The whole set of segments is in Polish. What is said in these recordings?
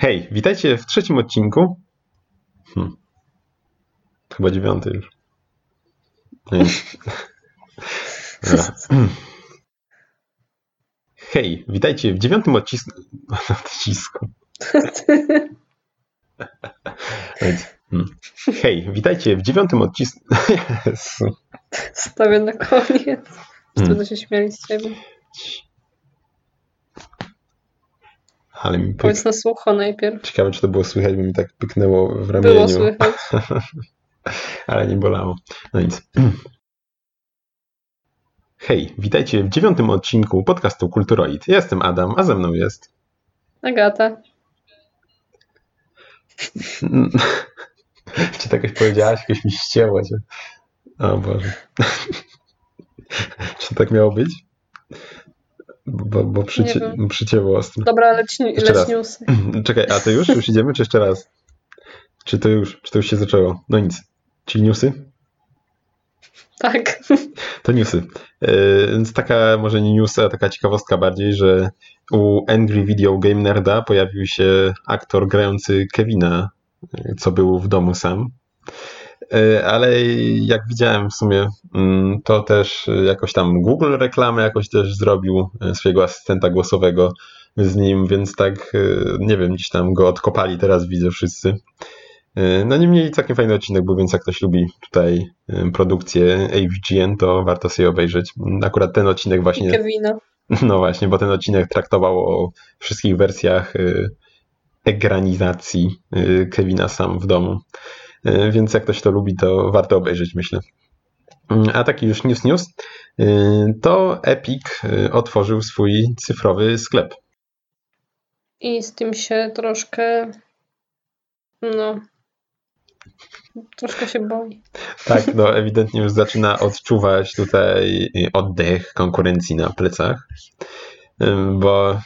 Hej, witajcie w trzecim odcinku. Hm. Chyba dziewiąty już. Nie. Dobra. Hej, witajcie w dziewiątym odcisku. odcisku. Hmm. Hej, witajcie w dziewiątym odcisku. Stawię na koniec. Hmm. Wtedy się śmiali z ciebie. Ale mi pyk... Powiedz na słucho najpierw. Ciekawe, czy to było słychać, bo mi tak pyknęło w ramieniu. Było słychać. Ale nie bolało. No nic. Hej, witajcie w dziewiątym odcinku podcastu Kulturoid. Ja jestem Adam, a ze mną jest... Agata. Czy tak jakoś powiedziałaś? Jakoś mi ścięło cię. O Boże. Czy tak miało być? Bo, bo przycie, przycięło ostro. Dobra, leć, Jeszcze leć raz. newsy. Czekaj, a to już? Już idziemy, czy jeszcze raz? Czy to już? Czy to już się zaczęło? No nic. Czyli newsy? Tak. To newsy. Yy, Więc taka, może nie news, a taka ciekawostka bardziej, że u Angry Video Game Nerda pojawił się aktor grający Kevina, yy, co był w domu sam. Yy, Ale jak widziałem w sumie, mm, to też jakoś tam Google reklamę jakoś też zrobił yy, swojego asystenta głosowego z nim, więc tak, yy, nie wiem, gdzieś tam go odkopali, teraz widzę wszyscy. No niemniej całkiem fajny odcinek był, więc jak ktoś lubi tutaj produkcję AVGN, to warto sobie obejrzeć. Akurat ten odcinek I właśnie, Kevina. no właśnie, bo ten odcinek traktował o wszystkich wersjach egranizacji Kevina sam w domu. Yy, Więc jak ktoś to lubi, to warto obejrzeć, myślę. Yy, A taki już news news, yy, to Epic yy, otworzył swój cyfrowy sklep. I z tym się troszkę. No. Troszkę się boi. Tak, no ewidentnie już zaczyna odczuwać tutaj oddech konkurencji na plecach, bo,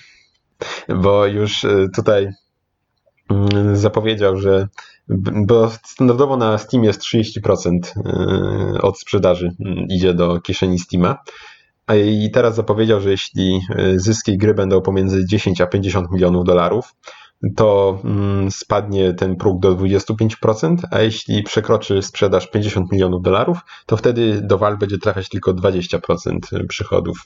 bo już tutaj mm, zapowiedział, że bo standardowo na Steam jest 30% y, od sprzedaży mm, idzie do kieszeni Steama. A i teraz zapowiedział, że jeśli y, zyski gry będą pomiędzy 10 a 50 milionów dolarów, to mm, spadnie ten próg do 25%, a jeśli przekroczy sprzedaż 50 milionów dolarów, to wtedy do Valve będzie trafiać tylko 20% przychodów.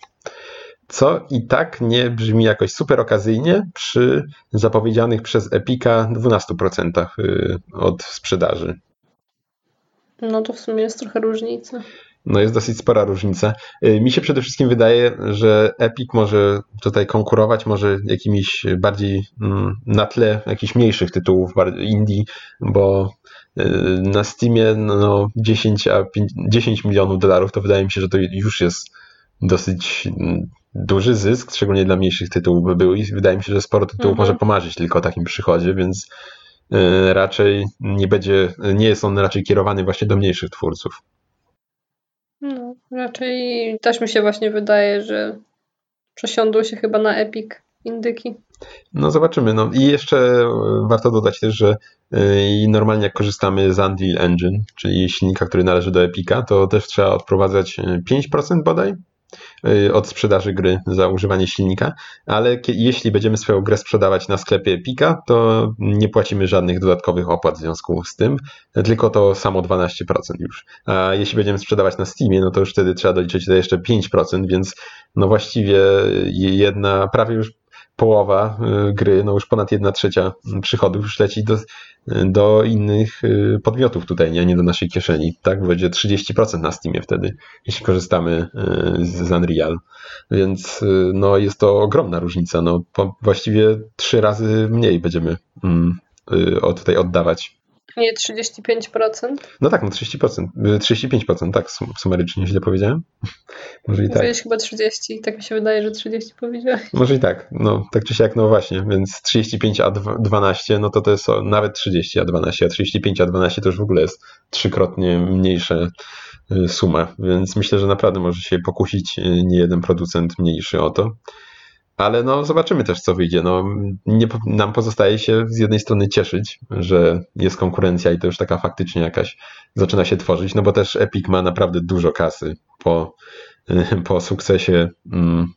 Co i tak nie brzmi jakoś super okazyjnie przy zapowiedzianych przez Epica 12% y, od sprzedaży. No to w sumie jest trochę różnica. No jest dosyć spora różnica. Y, Mi się przede wszystkim wydaje, że Epic może tutaj konkurować może jakimiś bardziej mm, na tle jakichś mniejszych tytułów indie, bo y, na Steamie no 10, a 5, 10 milionów dolarów to wydaje mi się, że to już jest dosyć mm, duży zysk, szczególnie dla mniejszych tytułów by był i wydaje mi się, że sporo tytułów Mhm. może pomarzyć tylko o takim przychodzie, więc y, raczej nie będzie, nie jest on raczej kierowany właśnie do mniejszych twórców. No, raczej też mi się właśnie wydaje, że przesiądą się chyba na Epic indyki. No zobaczymy. No i jeszcze e, warto dodać też, że e, i normalnie jak korzystamy z Unreal Engine, czyli silnika, który należy do Epica, to też trzeba odprowadzać e, 5% bodaj e, od sprzedaży gry za używanie silnika, ale jeśli będziemy swoją grę sprzedawać na sklepie Epica, to nie płacimy żadnych dodatkowych opłat w związku z tym, tylko to samo 12% już. A jeśli będziemy sprzedawać na Steamie, no to już wtedy trzeba doliczyć jeszcze 5%, więc no właściwie jedna, prawie już połowa y, gry, no już ponad jedna trzecia przychodów już leci do, do innych y, podmiotów tutaj, nie, nie do naszej kieszeni. Tak, będzie 30% na Steamie wtedy, jeśli korzystamy y, z Unreal. Więc no, jest to ogromna różnica. No, właściwie trzy razy mniej będziemy mm, tutaj oddawać. Nie 35%. No tak, no 30%, y, 35%, tak, sum- sumarycznie źle powiedziałem. Może i tak. Mówiłeś chyba 30, tak mi się wydaje, że 30 powiedziałeś. Może i tak, no tak czy siak, no właśnie, więc 35 a dwa- 12, no to to jest nawet 30 a 12, a 35 a 12 to już w ogóle jest trzykrotnie mniejsza y, suma, więc myślę, że naprawdę może się pokusić y, nie jeden producent mniejszy o to. Ale no zobaczymy też, co wyjdzie. No, nie, nam pozostaje się z jednej strony cieszyć, że jest konkurencja i to już taka faktycznie jakaś zaczyna się tworzyć, no bo też Epic ma naprawdę dużo kasy po, po sukcesie mm,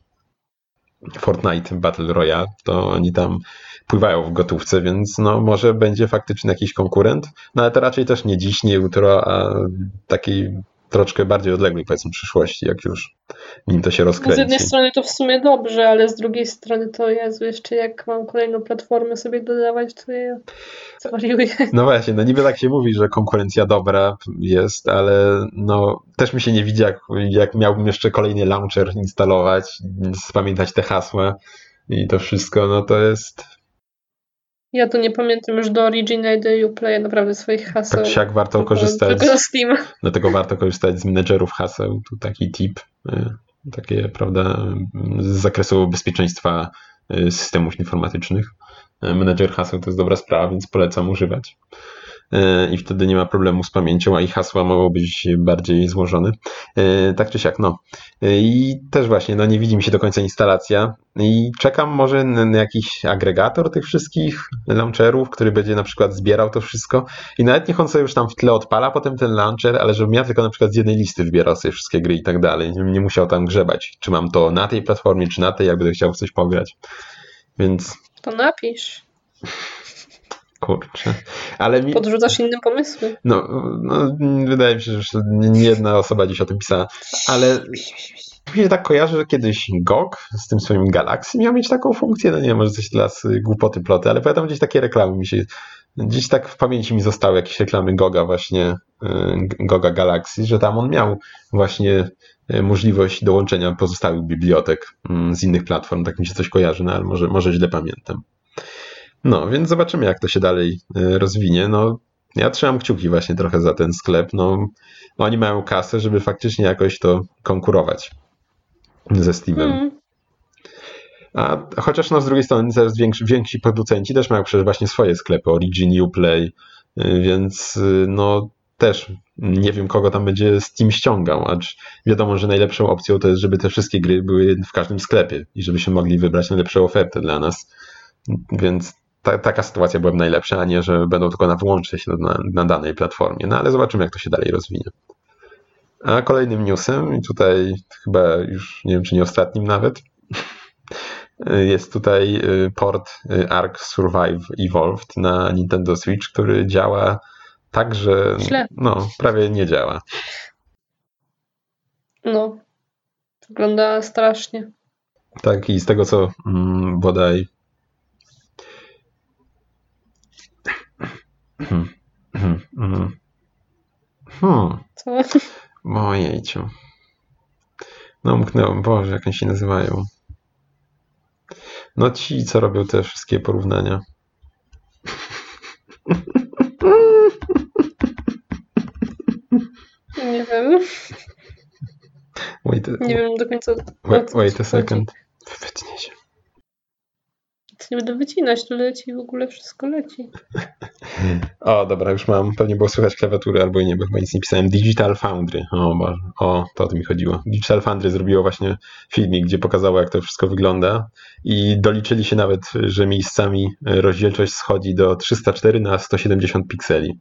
Fortnite Battle Royale, to oni tam pływają w gotówce, więc no może będzie faktycznie jakiś konkurent, no ale to raczej też nie dziś, nie jutro, a takiej troszkę bardziej odległej powiedzmy przyszłości, jak już nim to się rozkręci. Z jednej strony to w sumie dobrze, ale z drugiej strony to Jezu, jeszcze jak mam kolejną platformę sobie dodawać, to ja zwariuję. No właśnie, no niby tak się mówi, że konkurencja dobra jest, ale no też mi się nie widzi, jak, jak miałbym jeszcze kolejny launcher instalować, spamiętać te hasła i to wszystko, no to jest ja to nie pamiętam już do Origina i do Uplay naprawdę swoich haseł. Tak jak warto tylko, korzystać. Tylko z Steam. Dlatego warto korzystać z menedżerów haseł. Tu taki tip, y, takie, prawda, z zakresu bezpieczeństwa y, systemów informatycznych. Y, menedżer haseł to jest dobra sprawa, więc polecam używać. E, i wtedy nie ma problemu z pamięcią, a i hasła mogą być bardziej złożone. E, tak czy siak, no. E, I też właśnie, no nie widzi mi się do końca instalacja i czekam może na jakiś agregator tych wszystkich launcherów, który będzie na przykład zbierał to wszystko i nawet niech on sobie już tam w tle odpala potem ten launcher, ale żebym ja tylko na przykład z jednej listy wybierał sobie wszystkie gry i tak dalej, nie musiał tam grzebać, czy mam to na tej platformie, czy na tej, jak będę chciał coś pograć. Więc... To napisz. Kurczę. Ale mi... Podrzucasz innym pomysły. No, no, wydaje mi się, że nie jedna osoba dziś o tym pisała, ale mi się tak kojarzy, że kiedyś GOG z tym swoim Galaxy miał mieć taką funkcję, no nie wiem, może coś teraz głupoty ploty, ale pamiętam gdzieś takie reklamy mi się, gdzieś tak w pamięci mi zostały jakieś reklamy GOGa właśnie, y, GOGa Galaxy, że tam on miał właśnie y, możliwość dołączenia pozostałych bibliotek mm, z innych platform, tak mi się coś kojarzy, no ale może, może źle pamiętam. No, więc zobaczymy, jak to się dalej e, rozwinie. No, ja trzymam kciuki właśnie trochę za ten sklep. No, oni mają kasę, żeby faktycznie jakoś to konkurować ze Steamem. Mm. A chociaż no, z drugiej strony teraz więksi, więksi producenci też mają przecież właśnie swoje sklepy, Origin, Uplay, e, więc e, no też nie wiem, kogo tam będzie Steam ściągał, acz wiadomo, że najlepszą opcją to jest, żeby te wszystkie gry były w każdym sklepie i żebyśmy mogli wybrać najlepszą ofertę dla nas. Więc ta, taka sytuacja byłaby najlepsza, a nie, że będą tylko na wyłącznie się na, na danej platformie. No ale zobaczymy, jak to się dalej rozwinie. A kolejnym newsem, i tutaj chyba już nie wiem, czy nie ostatnim nawet, jest tutaj y, port y, Ark Survive Evolved na Nintendo Switch, który działa tak, że no, prawie nie działa. No, wygląda strasznie. Tak, i z tego co mm, bodaj Hmm. Hmm. Hmm. hmm. Co? Ojejciu. No umknęłem. Boże, jak oni się nazywają. No ci, co robią te wszystkie porównania. Nie wiem. Wait, nie wiem do końca. Wait, wait a second. Wytnie się nie będę wycinać, to leci, w ogóle wszystko leci. O, dobra, już mam. Pewnie było słychać klawiatury albo nie, bo chyba nic nie pisałem. Digital Foundry. O, Boże. o, to o tym mi chodziło. Digital Foundry zrobiło właśnie filmik, gdzie pokazało, jak to wszystko wygląda i doliczyli się nawet, że miejscami rozdzielczość schodzi do 304 na 170 pikseli.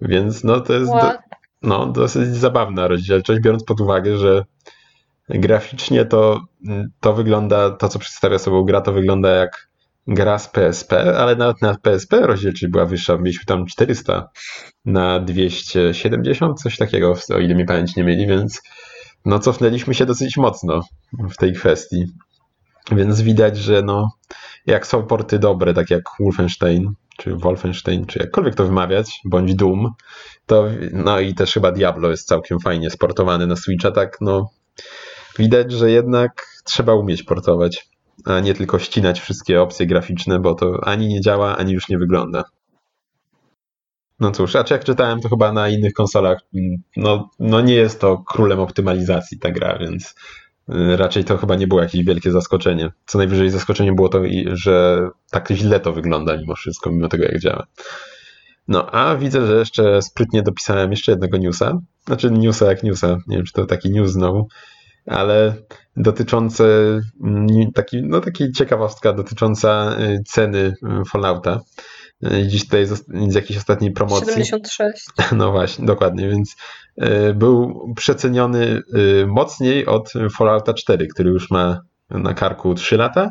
Więc no to jest do, no, dosyć zabawna rozdzielczość, biorąc pod uwagę, że graficznie to, to wygląda, to co przedstawia sobą gra, to wygląda jak gra z PSP, ale nawet na PSP rozdzielczość była wyższa. Mieliśmy tam 400 na 270, coś takiego, o ile mi pamięć nie mieli, więc no cofnęliśmy się dosyć mocno w tej kwestii. Więc widać, że no, jak są porty dobre, tak jak Wolfenstein, czy Wolfenstein, czy jakkolwiek to wymawiać, bądź Doom, to no i też chyba Diablo jest całkiem fajnie sportowany na Switcha, tak no widać, że jednak trzeba umieć portować a nie tylko ścinać wszystkie opcje graficzne, bo to ani nie działa, ani już nie wygląda. No cóż, a jak czytałem, to chyba na innych konsolach, no, no nie jest to królem optymalizacji ta gra, więc y, raczej to chyba nie było jakieś wielkie zaskoczenie. Co najwyżej zaskoczeniem było to, że tak źle to wygląda mimo wszystko, mimo tego jak działa. No, a widzę, że jeszcze sprytnie dopisałem jeszcze jednego newsa. Znaczy newsa jak newsa, nie wiem czy to taki news znowu, ale dotyczące mm, taki, no taki ciekawostka dotycząca y, ceny y, Fallouta. Y, dziś tutaj z, z jakiejś ostatniej promocji. 76. No właśnie, dokładnie, więc był przeceniony mocniej od Fallouta 4, który już ma na karku 3 lata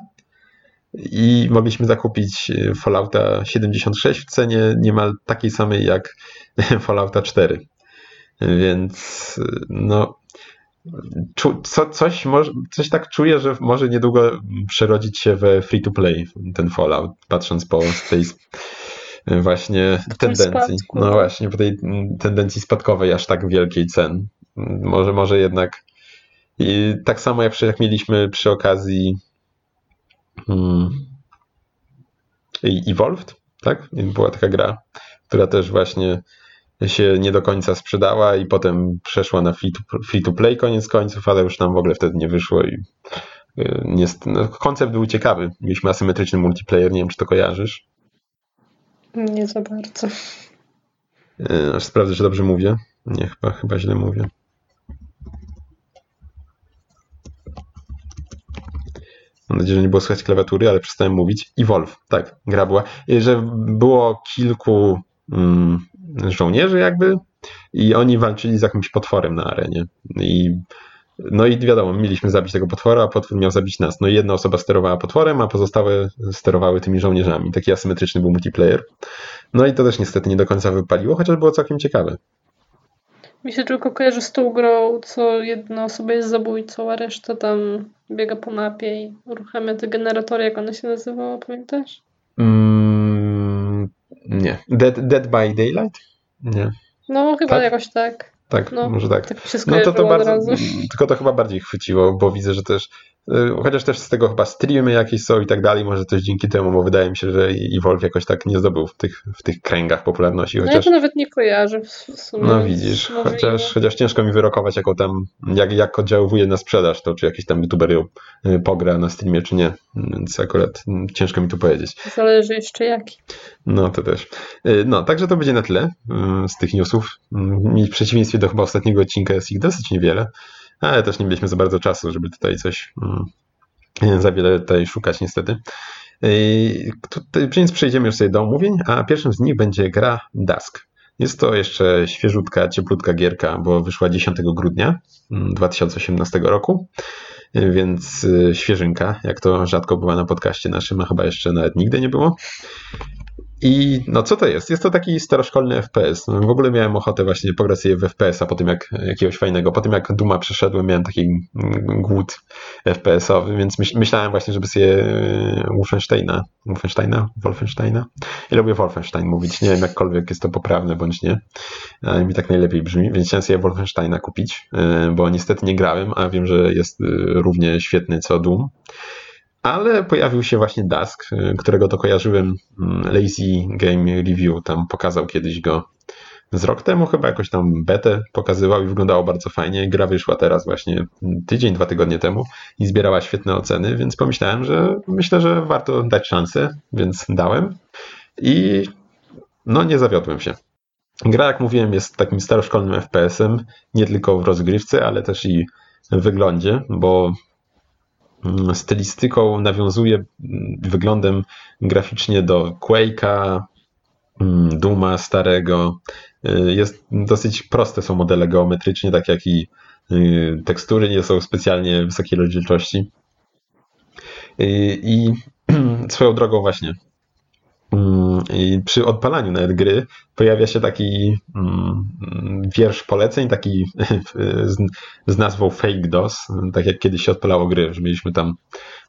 i mogliśmy zakupić Fallouta 76 w cenie niemal takiej samej jak Fallouta 4. Więc no czu, co, coś, może, coś tak czuję, że może niedługo przerodzić się we free to play ten Fallout, patrząc po tej właśnie tendencji. No tak. właśnie, po tej tendencji spadkowej aż tak wielkiej cen. Może, może jednak i tak samo jak, jak mieliśmy przy okazji hmm, Evolved, tak? Była taka gra, która też właśnie się nie do końca sprzedała i potem przeszła na free to, play koniec końców, ale już nam w ogóle wtedy nie wyszło i y, nie, no, koncept był ciekawy. Mieliśmy asymetryczny multiplayer, nie wiem czy to kojarzysz. Nie za bardzo. Y, aż sprawdzę, czy dobrze mówię. Nie, chyba, chyba źle mówię. Mam nadzieję, że nie było słychać klawiatury, ale przestałem mówić. Evolve, tak, gra była. I że było kilku mm, żołnierzy jakby i oni walczyli z jakimś potworem na arenie. I no i wiadomo, mieliśmy zabić tego potwora, a potwór miał zabić nas. No i jedna osoba sterowała potworem, a pozostałe sterowały tymi żołnierzami. Taki asymetryczny był multiplayer. No i to też niestety nie do końca wypaliło, chociaż było całkiem ciekawe. Mi się tylko kojarzy z tą grą, co jedna osoba jest zabójcą, a reszta tam biega po mapie i uruchamia te generatory, jak ona się nazywała, pamiętasz? Mm, nie. Dead, Dead by Daylight? Nie. No, chyba tak? jakoś tak. Tak, no, może tak. tak no to to bardzo, tylko to chyba bardziej chwyciło, bo widzę, że też chociaż też z tego chyba streamy jakieś są i tak dalej, może coś dzięki temu, bo wydaje mi się, że Evolve jakoś tak nie zdobył w tych, w tych kręgach popularności. Chociaż, no ja to nawet nie kojarzę w sumie. No widzisz, chociaż, chociaż ciężko mi wyrokować, jaką tam, jak, jak oddziaływuje na sprzedaż, to czy jakiś tam youtuber ją y, pogra na streamie, czy nie, więc akurat mm, ciężko mi tu powiedzieć. Zależy jeszcze jaki. No to też. Y, no, także to będzie na tyle z tych newsów. Mi w przeciwieństwie do chyba ostatniego odcinka jest ich dosyć niewiele ale też nie mieliśmy za bardzo czasu, żeby tutaj coś mm, za wiele tutaj szukać niestety. Więc przejdziemy już sobie do omówień, a pierwszym z nich będzie gra Dusk. Jest to jeszcze świeżutka, cieplutka gierka, bo wyszła 10 grudnia 2018 mm, roku, więc y, świeżynka, jak to rzadko była na podcaście naszym, a chyba jeszcze nawet nigdy nie było. I no co to jest? Jest to taki staroszkolny FPS. No, w ogóle miałem ochotę właśnie pograć sobie w FPS-a po tym jak jakiegoś fajnego. Po tym jak Duma przeszedłem, miałem taki głód FPS-owy, więc myśl, myślałem właśnie, żeby sobie e, Wolfensteina, Wolfensteina? Wolfensteina? Ja lubię Wolfenstein mówić, nie wiem jakkolwiek jest to poprawne bądź nie. Mi tak najlepiej brzmi, więc chciałem sobie Wolfensteina kupić, e, bo niestety nie grałem, a wiem, że jest e, równie świetny co Doom. Ale pojawił się właśnie Dusk, y, którego to kojarzyłem. Mm, Lazy Game Review tam pokazał kiedyś go z rok temu, chyba jakoś tam betę pokazywał i wyglądało bardzo fajnie. Gra wyszła teraz właśnie tydzień, dwa tygodnie temu i zbierała świetne oceny, więc pomyślałem, że myślę, że warto dać szansę, więc dałem. I no nie zawiodłem się. Gra, jak mówiłem, jest takim staroszkolnym FPS-em, nie tylko w rozgrywce, ale też i w wyglądzie, bo stylistyką nawiązuje mm, wyglądem graficznie do Quake'a, mm, Duma starego. Y, jest dosyć proste są modele geometrycznie, tak jak i y, tekstury nie są specjalnie wysokiej rozdzielczości. Y, I swoją drogą właśnie Mm, I przy odpalaniu nawet gry pojawia się taki mm, wiersz poleceń, taki z, nazwą Fake DOS, tak jak kiedyś się odpalało gry, że mieliśmy tam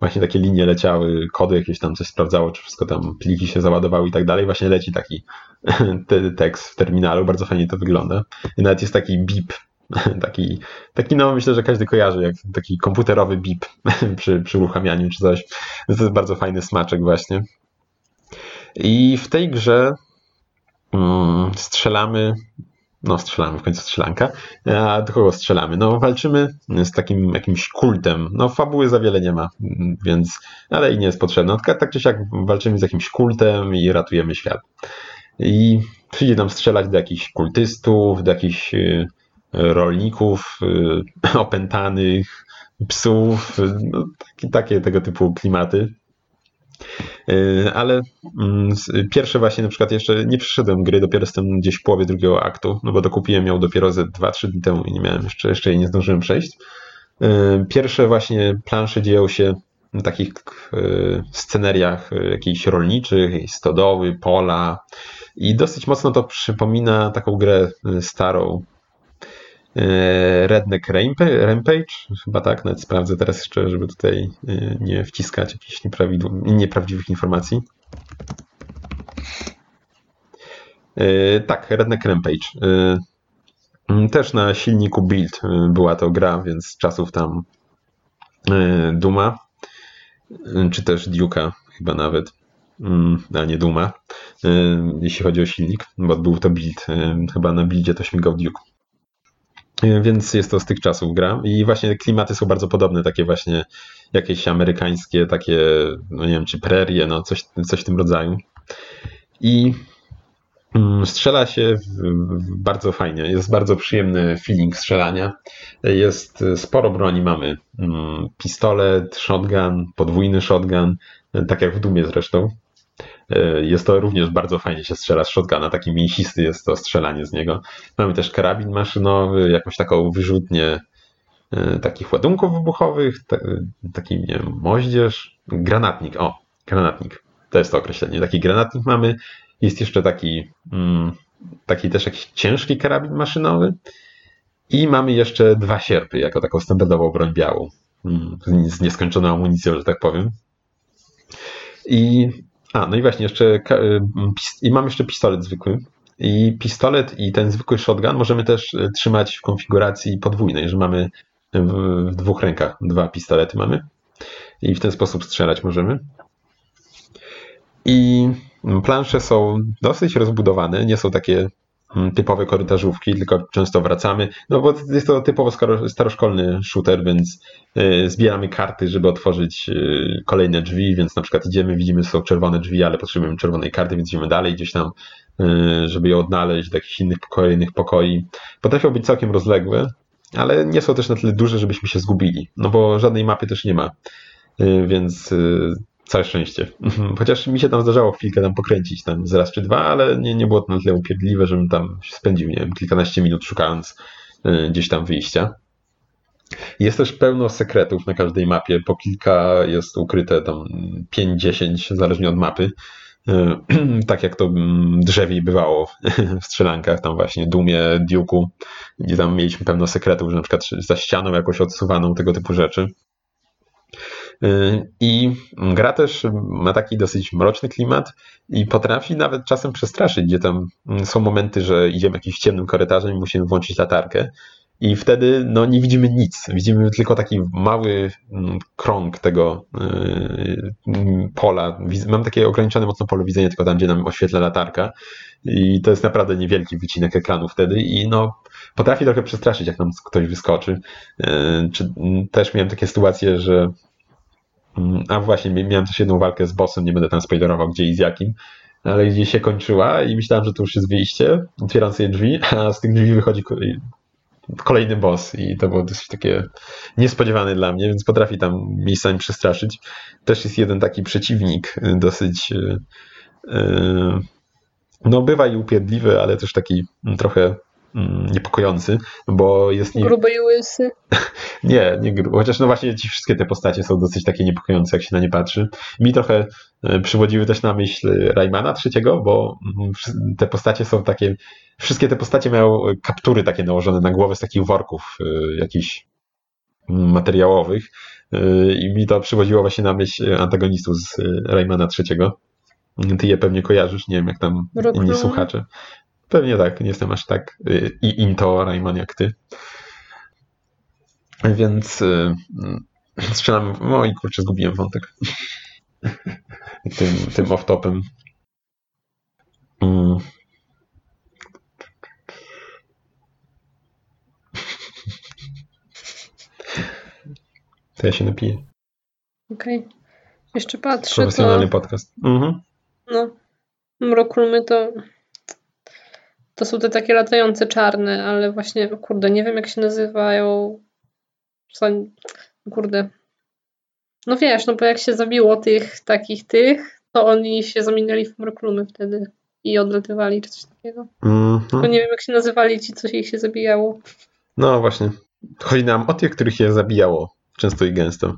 właśnie takie linie leciały, kody jakieś tam coś sprawdzało, czy wszystko tam, pliki się załadowały i tak dalej. Właśnie leci taki tekst w terminalu, bardzo fajnie to wygląda. I nawet jest taki bip, taki, taki no myślę, że każdy kojarzy, jak taki komputerowy bip przy, przy uruchamianiu czy coś. To jest bardzo fajny smaczek właśnie. I w tej grze mm, strzelamy, no strzelamy, w końcu strzelanka, a do kogo strzelamy? No walczymy z takim jakimś kultem, no fabuły za wiele nie ma, więc, ale i nie jest potrzebna. No, tak czy siak walczymy z jakimś kultem i ratujemy świat. I przyjdzie nam strzelać do jakichś kultystów, do jakichś y, rolników y, opętanych, psów, no, takie, takie tego typu klimaty. E, ale mm, pierwsze właśnie na przykład jeszcze nie przeszedłem gry, dopiero jestem gdzieś w połowie drugiego aktu, no bo dokupiłem ją dopiero ze 2-3 dni temu i nie miałem jeszcze, jeszcze jej nie zdążyłem przejść. E, pierwsze właśnie plansze dzieją się w takich e, sceneriach e, jakichś rolniczych, stodoły, pola i dosyć mocno to przypomina taką grę starą Redneck Rampage, chyba tak, nawet sprawdzę teraz jeszcze, żeby tutaj nie wciskać jakichś nieprawdziwych informacji. Tak, Redneck Rampage. Też na silniku Build była to gra, więc czasów tam Duma czy też Duke'a chyba nawet, mm, a nie Duma, jeśli chodzi o silnik, bo był to build, chyba na buildzie to śmigał Duke. Więc jest to z tych czasów gra i właśnie klimaty są bardzo podobne, takie właśnie jakieś amerykańskie, takie, no nie wiem, czy prerie, no coś, coś w tym rodzaju. I Mm, strzela się bardzo fajnie, jest bardzo przyjemny feeling strzelania. Jest sporo broni, mamy mm, pistolet, shotgun, podwójny shotgun, tak jak w Dumie zresztą. E, jest to również bardzo fajnie się strzela z shotguna, taki mięsisty jest to strzelanie z niego. Mamy też karabin maszynowy, jakąś taką wyrzutnię e, takich ładunków wybuchowych, taki nie wiem, moździerz, granatnik, o, granatnik, to jest to określenie. Taki granatnik mamy, jest jeszcze taki, mm, taki też jakiś ciężki karabin maszynowy. I mamy jeszcze dwa sierpy, jako taką standardową broń białą. Mm, z nieskończoną amunicją, że tak powiem. I, a, no i właśnie jeszcze, y, i mam jeszcze pistolet zwykły. I pistolet i ten zwykły shotgun możemy też y, trzymać w konfiguracji podwójnej, że mamy w, dwóch rękach dwa pistolety mamy. I w ten sposób strzelać możemy. I Plansze są dosyć rozbudowane, nie są takie typowe korytarzówki, tylko często wracamy, no bo jest to typowo staroszkolny shooter, więc y, zbieramy karty, żeby otworzyć y, kolejne drzwi, więc na przykład idziemy, widzimy, że są czerwone drzwi, ale potrzebujemy czerwonej karty, więc idziemy dalej gdzieś tam, y, żeby je odnaleźć do jakichś innych kolejnych pokoi. Potrafią być całkiem rozległe, ale nie są też na tyle duże, żebyśmy się zgubili, no bo żadnej mapy też nie ma, więc Całe szczęście. Chociaż mi się tam zdarzało chwilkę tam pokręcić tam z raz czy dwa, ale nie, nie było to na tyle upierdliwe, żebym tam spędził, nie wiem, kilkanaście minut szukając y, gdzieś tam wyjścia. Jest też pełno sekretów na każdej mapie, po kilka jest ukryte tam 5-10, zależnie od mapy. Y, tak jak to mm, drzewiej bywało w strzelankach, tam właśnie Dumie, Duke'u, gdzie tam mieliśmy pełno sekretów, że na przykład za ścianą jakoś odsuwaną, tego typu rzeczy. Y, I gra też ma taki dosyć mroczny klimat i potrafi nawet czasem przestraszyć, gdzie tam są momenty, że idziemy jakimś ciemnym korytarzem i musimy włączyć latarkę. I wtedy no, nie widzimy nic. Widzimy tylko taki mały mm, krąg tego yy, pola. Mam takie ograniczone mocno pole widzenia, tylko tam, gdzie nam oświetla latarka. I to jest naprawdę niewielki wycinek ekranu wtedy. I no, potrafi trochę przestraszyć, jak nam ktoś wyskoczy. Yy, czy, też miałem takie sytuacje, że Mm, a właśnie, miałem też jedną walkę z bossem, nie będę tam spoilerował gdzie i z jakim, ale gdzie się kończyła i myślałem, że to już jest wyjście, otwieram sobie drzwi, a z tych drzwi wychodzi kolejny boss i to było dosyć takie niespodziewane dla mnie, więc potrafi tam miejscami przestraszyć. Też jest jeden taki przeciwnik y, dosyć yy, no bywa i upierdliwy, ale też taki trochę Mm, niepokojący, bo jest... Nie... Gruby i łysy. nie, nie gruby. Chociaż no właśnie ci wszystkie te postacie są dosyć takie niepokojące, jak się na nie patrzy. Mi trochę e, przywodziły też na myśl Raymana trzeciego, bo mm, te postacie są takie... Wszystkie te postacie mają kaptury takie nałożone na głowę z takich worków e, jakichś materiałowych e, i mi to przywodziło właśnie na myśl antagonistów z Raymana trzeciego. Ty je pewnie kojarzysz, nie wiem jak tam inni słuchacze. Pewnie tak, nie jestem aż tak y, i into Rayman jak ty. Więc y, strzelam. No i kurczę, zgubiłem wątek. tym, tym off-topem. Mm. To ja się napiję. Okej. Okay. Jeszcze patrzę. Profesjonalny to... podcast. Mhm. No. Mroklumy to to są te takie latające czarne, ale właśnie, kurde, nie wiem jak się nazywają. Kurde. No wiesz, no bo jak się zabiło tych takich tych, to oni się zamieniali w mroklumy wtedy i odlatywali czy coś takiego. Mm -hmm. Tylko nie wiem jak się nazywali ci, co się ich się zabijało. No właśnie. Chodzi nam o tych, których je zabijało często i gęsto.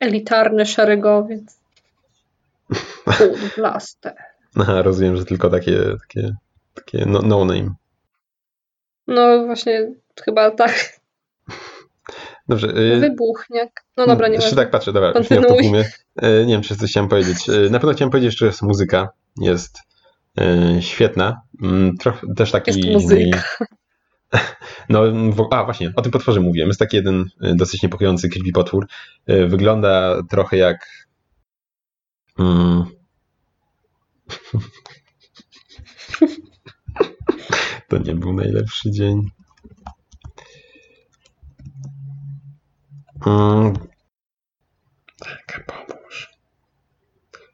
Elitarny szeregowiec. Blaster. Aha, rozumiem, że tylko takie, takie, takie no, no name. No właśnie, chyba tak. Dobrze. y, Wybuchniak. No dobra, nie Jeszcze tak patrzę, dobra, już nie. E, Nie wiem, czy coś chciałem powiedzieć. E, Na pewno chciałem powiedzieć, że jest muzyka. Jest e, świetna. Mm, Trochę też taki. Jest muzyka. No, a właśnie, o tym potworze mówiłem. Jest taki jeden dosyć niepokojący creepy potwór. Wygląda trochę jak. Mm, to nie był najlepszy dzień. Mm. Tak, pomóż.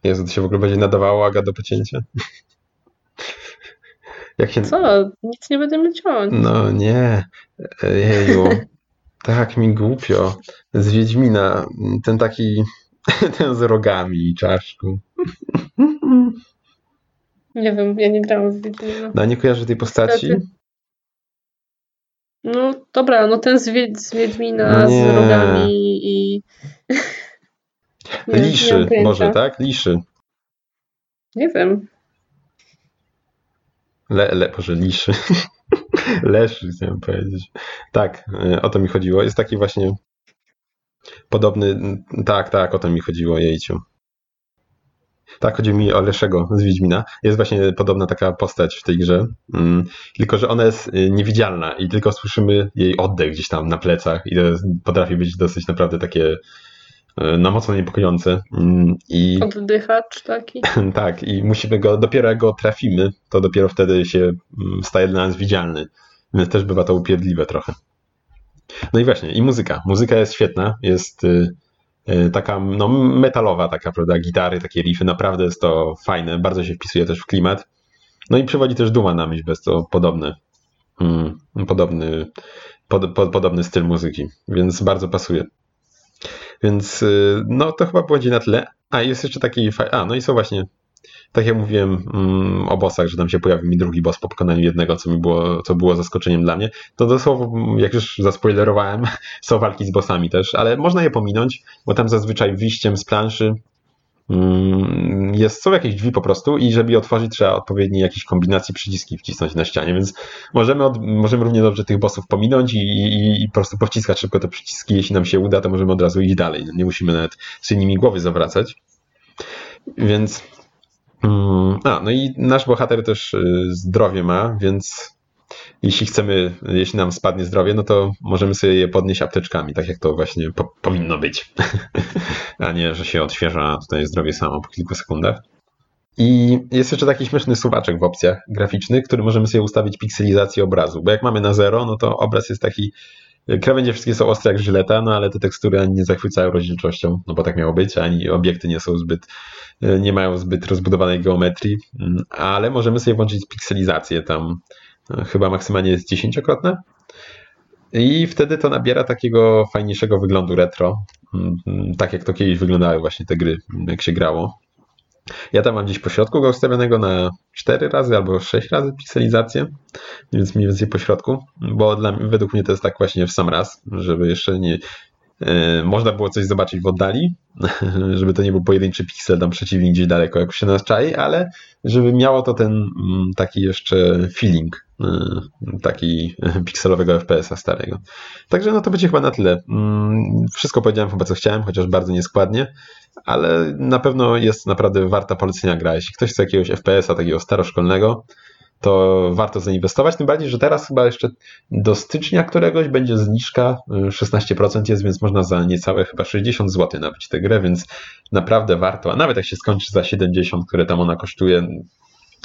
Jezu, to się w ogóle będzie nadawało Aga do pocięcia. Jak się... Co? Nic nie będziemy ciąć. No nie. Jeju. Tak mi głupio. Z Wiedźmina. Ten taki... Ten z rogami i czaszką. Nie wiem, ja nie grałam w Wiedźmina. No, nie kojarzy tej postaci? Niestety. No dobra, no ten z, Wiedź, z Wiedźmina No nie. z rogami i... Nie, nie Liszy, pojęcia. może, tak? Liszy. Nie wiem. Le, le, Boże, liszy. Leszy, chciałem powiedzieć. Tak, y, o to mi chodziło. Jest taki właśnie podobny. Tak, tak, o to mi chodziło, jejciu. Tak, chodzi mi o Leszego z Wiedźmina. Jest właśnie podobna taka postać w tej grze, mm, tylko że ona jest y, niewidzialna i tylko słyszymy jej oddech gdzieś tam na plecach i to jest, potrafi być dosyć naprawdę takie y, no mocno niepokojące. Mm, I Oddychacz taki. tak, i musimy go, dopiero jak go trafimy, to dopiero wtedy się mm, staje dla nas widzialny. Więc też bywa to upierdliwe trochę. No i właśnie, i muzyka. Muzyka jest świetna, jest y, taka no, metalowa, taka, prawda, gitary, takie riffy, naprawdę jest to fajne, bardzo się wpisuje też w klimat. No i przywodzi też Duma na myśl, jest to podobny, mm, podobny, pod, pod, podobny styl muzyki, więc bardzo pasuje. Więc y, no to chyba będzie na tyle. A jest jeszcze taki. A, no i są właśnie. Tak jak mówiłem mm, o bossach, że tam się pojawił mi drugi boss po pokonaniu jednego, co mi było, co było zaskoczeniem dla mnie. To dosłownie, jak już zaspoilerowałem, są walki z bossami też, ale można je pominąć, bo tam zazwyczaj wyjściem z planszy mm, jest, są jakieś drzwi po prostu i żeby je otworzyć trzeba odpowiedniej jakiejś kombinacji przyciski wcisnąć na ścianie, więc możemy, od, możemy równie dobrze tych bossów pominąć i, i, i po prostu powciskać szybko te przyciski, jeśli nam się uda, to możemy od razu iść dalej, nie musimy nawet z nimi głowy zawracać. Więc a, no i nasz bohater też y, zdrowie ma, więc jeśli chcemy, jeśli nam spadnie zdrowie, no to możemy sobie je podnieść apteczkami, tak jak to właśnie po, powinno być. A nie, że się odświeża tutaj zdrowie samo po kilku sekundach. I jest jeszcze taki śmieszny suwaczek w opcjach graficznych, który możemy sobie ustawić pikselizację obrazu, bo jak mamy na zero, no to obraz jest taki, krawędzie wszystkie są ostre jak żyleta, no ale te tekstury ani nie zachwycają rozdzielczością, no bo tak miało być, ani obiekty nie są zbyt, nie mają zbyt rozbudowanej geometrii, mm, ale możemy sobie włączyć pikselizację tam, no, chyba maksymalnie jest dziesięciokrotne. I wtedy to nabiera takiego fajniejszego wyglądu retro, mm, tak jak to kiedyś wyglądały właśnie te gry, jak się grało. Ja tam mam gdzieś po środku go ustawionego na 4 razy albo 6 razy pikselizację, więc mniej więcej po środku, bo dla, według mnie to jest tak właśnie w sam raz, żeby jeszcze nie. e, można było coś zobaczyć w oddali, żeby to nie był pojedynczy piksel tam przeciwnik gdzieś daleko, jak się nas czai, ale żeby miało to ten mm, taki jeszcze feeling taki pikselowego FPS-a starego. Także no to będzie chyba na tyle. Mm, Wszystko powiedziałem chyba co chciałem, chociaż bardzo nieskładnie ale na pewno jest naprawdę warta polecenia gra. Jeśli ktoś chce jakiegoś FPS-a takiego staroszkolnego, to warto zainwestować. Tym bardziej, że teraz chyba jeszcze do stycznia któregoś będzie zniżka, y, 16% jest, więc można za niecałe chyba 60 zł nabyć tę grę, więc naprawdę warto, a nawet jak się skończy za 70, które tam ona kosztuje,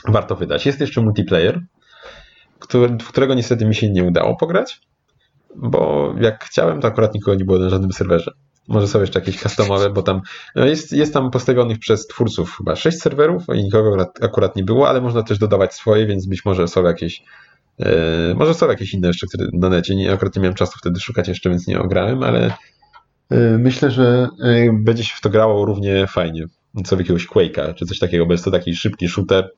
warto wydać. Jest jeszcze multiplayer, w którego niestety mi się nie udało pograć, bo jak chciałem, to akurat nikogo nie było na żadnym serwerze. Może są jeszcze jakieś customowe, bo tam no jest, jest tam postawionych przez twórców chyba 6 serwerów i nikogo akurat, nie było, ale można też dodawać swoje, więc być może są jakieś e, może są jakieś inne jeszcze które na necie. Nie, akurat nie miałem czasu wtedy szukać jeszcze, więc nie ograłem, ale e, myślę, że e, będzie się w to grało równie fajnie. Co w jakiegoś Quake'a, czy coś takiego, bo jest to taki szybki shooter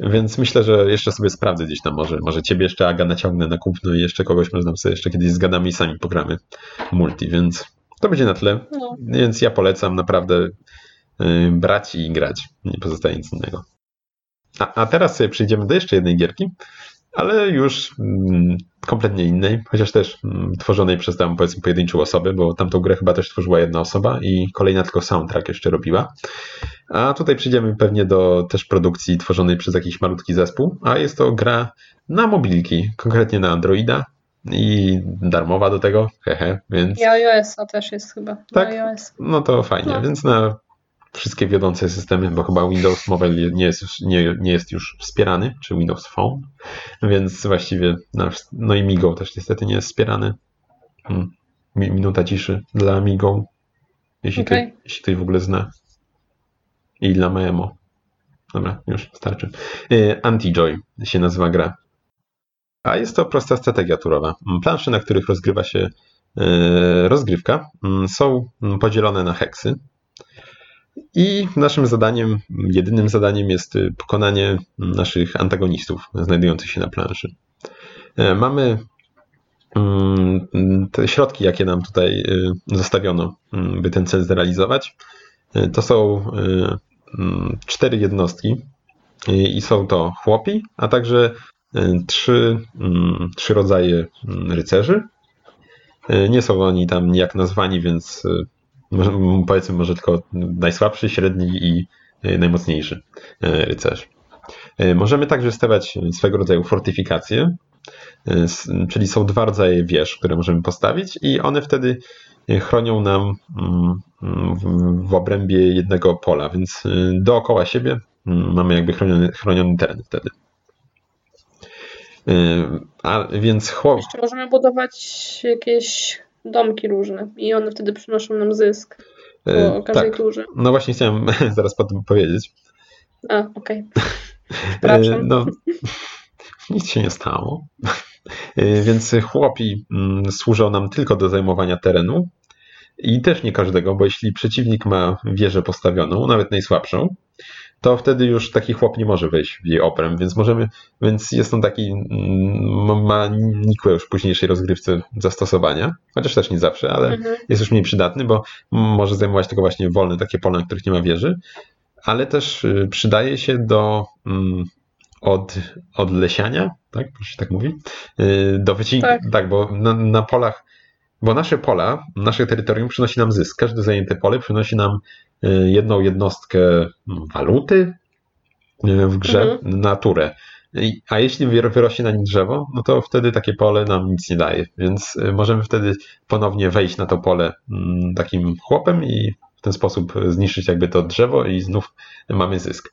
Więc myślę, że jeszcze sobie sprawdzę gdzieś tam może. Może ciebie jeszcze Aga naciągnę na kupno i jeszcze kogoś może nam sobie jeszcze kiedyś zgadamy i sami pogramy multi, więc to będzie na tyle. No. Więc ja polecam naprawdę yy, brać i grać. Nie pozostaje nic innego. A, a teraz sobie przejdziemy do jeszcze jednej gierki, ale już mm, kompletnie innej, chociaż też mm, tworzonej przez tam powiedzmy pojedynczą osobę, bo tamtą grę chyba też tworzyła jedna osoba i kolejna tylko soundtrack jeszcze robiła. A tutaj przejdziemy pewnie do też produkcji tworzonej przez jakiś malutki zespół, a jest to gra na mobilki, konkretnie na Androida i darmowa do tego, hehe, więc I iOS-a też jest chyba. Tak? No to fajnie, No. więc na wszystkie wiodące systemy, bo chyba Windows Mobile nie jest już, nie, nie jest już wspierany, czy Windows Phone, więc właściwie, na, no i Migo też niestety nie jest wspierany. Hmm. Mi- Minuta ciszy dla Migo, jeśli, Okej. ktoś, jeśli ktoś w ogóle zna. I dla Maemo. Dobra, już starczy. Y, Anti-Joy się nazywa gra. A jest to prosta strategia turowa. Mm, Plansze, na których rozgrywa się y, rozgrywka, mm, są podzielone na heksy. I naszym zadaniem, jedynym zadaniem jest y, pokonanie naszych antagonistów znajdujących się na planszy. E, Mamy mm, te środki, jakie nam tutaj y, zostawiono, mm, by ten cel zrealizować. Y, To są y, mm, cztery jednostki i są to chłopi, a także trzy, trzy rodzaje rycerzy. Y, Nie są oni tam nijak nazwani, więc powiedzmy może tylko najsłabszy, średni i y, najmocniejszy y, rycerz. Y, Możemy także stawiać swego rodzaju fortyfikacje, czyli są dwa rodzaje wież, które możemy postawić i one wtedy chronią nam mm, w- obrębie jednego pola, więc dookoła siebie mm, mamy jakby chroniony, chroniony teren wtedy. A więc chłop, Jeszcze możemy budować jakieś domki różne i one wtedy przynoszą nam zysk po y, każdej tak, turze. no właśnie chciałem zaraz po tym powiedzieć. A, okej. Przepraszam. E, No, nic się nie stało. E, Więc chłopi mm, służą nam tylko do zajmowania terenu i też nie każdego, bo jeśli przeciwnik ma wieżę postawioną, nawet najsłabszą, to wtedy już taki chłop nie może wejść w jej obręb, więc możemy, więc jest on taki, mm, ma nikłe już w późniejszej rozgrywce zastosowania, chociaż też nie zawsze, ale Mhm. jest już mniej przydatny, bo może zajmować tylko właśnie wolne takie pola, na których nie ma wieży, ale też y, przydaje się do mm, od, odlesiania, tak? Proszę tak mówi? Y, Do wycinki, tak. Tak. bo na, na polach, bo nasze pola, nasze terytorium przynosi nam zysk. Każde zajęte pole przynosi nam y, jedną jednostkę mm, waluty y, w grze Mhm. na turę. I- A jeśli wyro- wyrośnie na nim drzewo, no to wtedy takie pole nam nic nie daje. Więc y, możemy wtedy ponownie wejść na to pole mm, takim chłopem i w ten sposób zniszczyć jakby to drzewo i znów mamy zysk.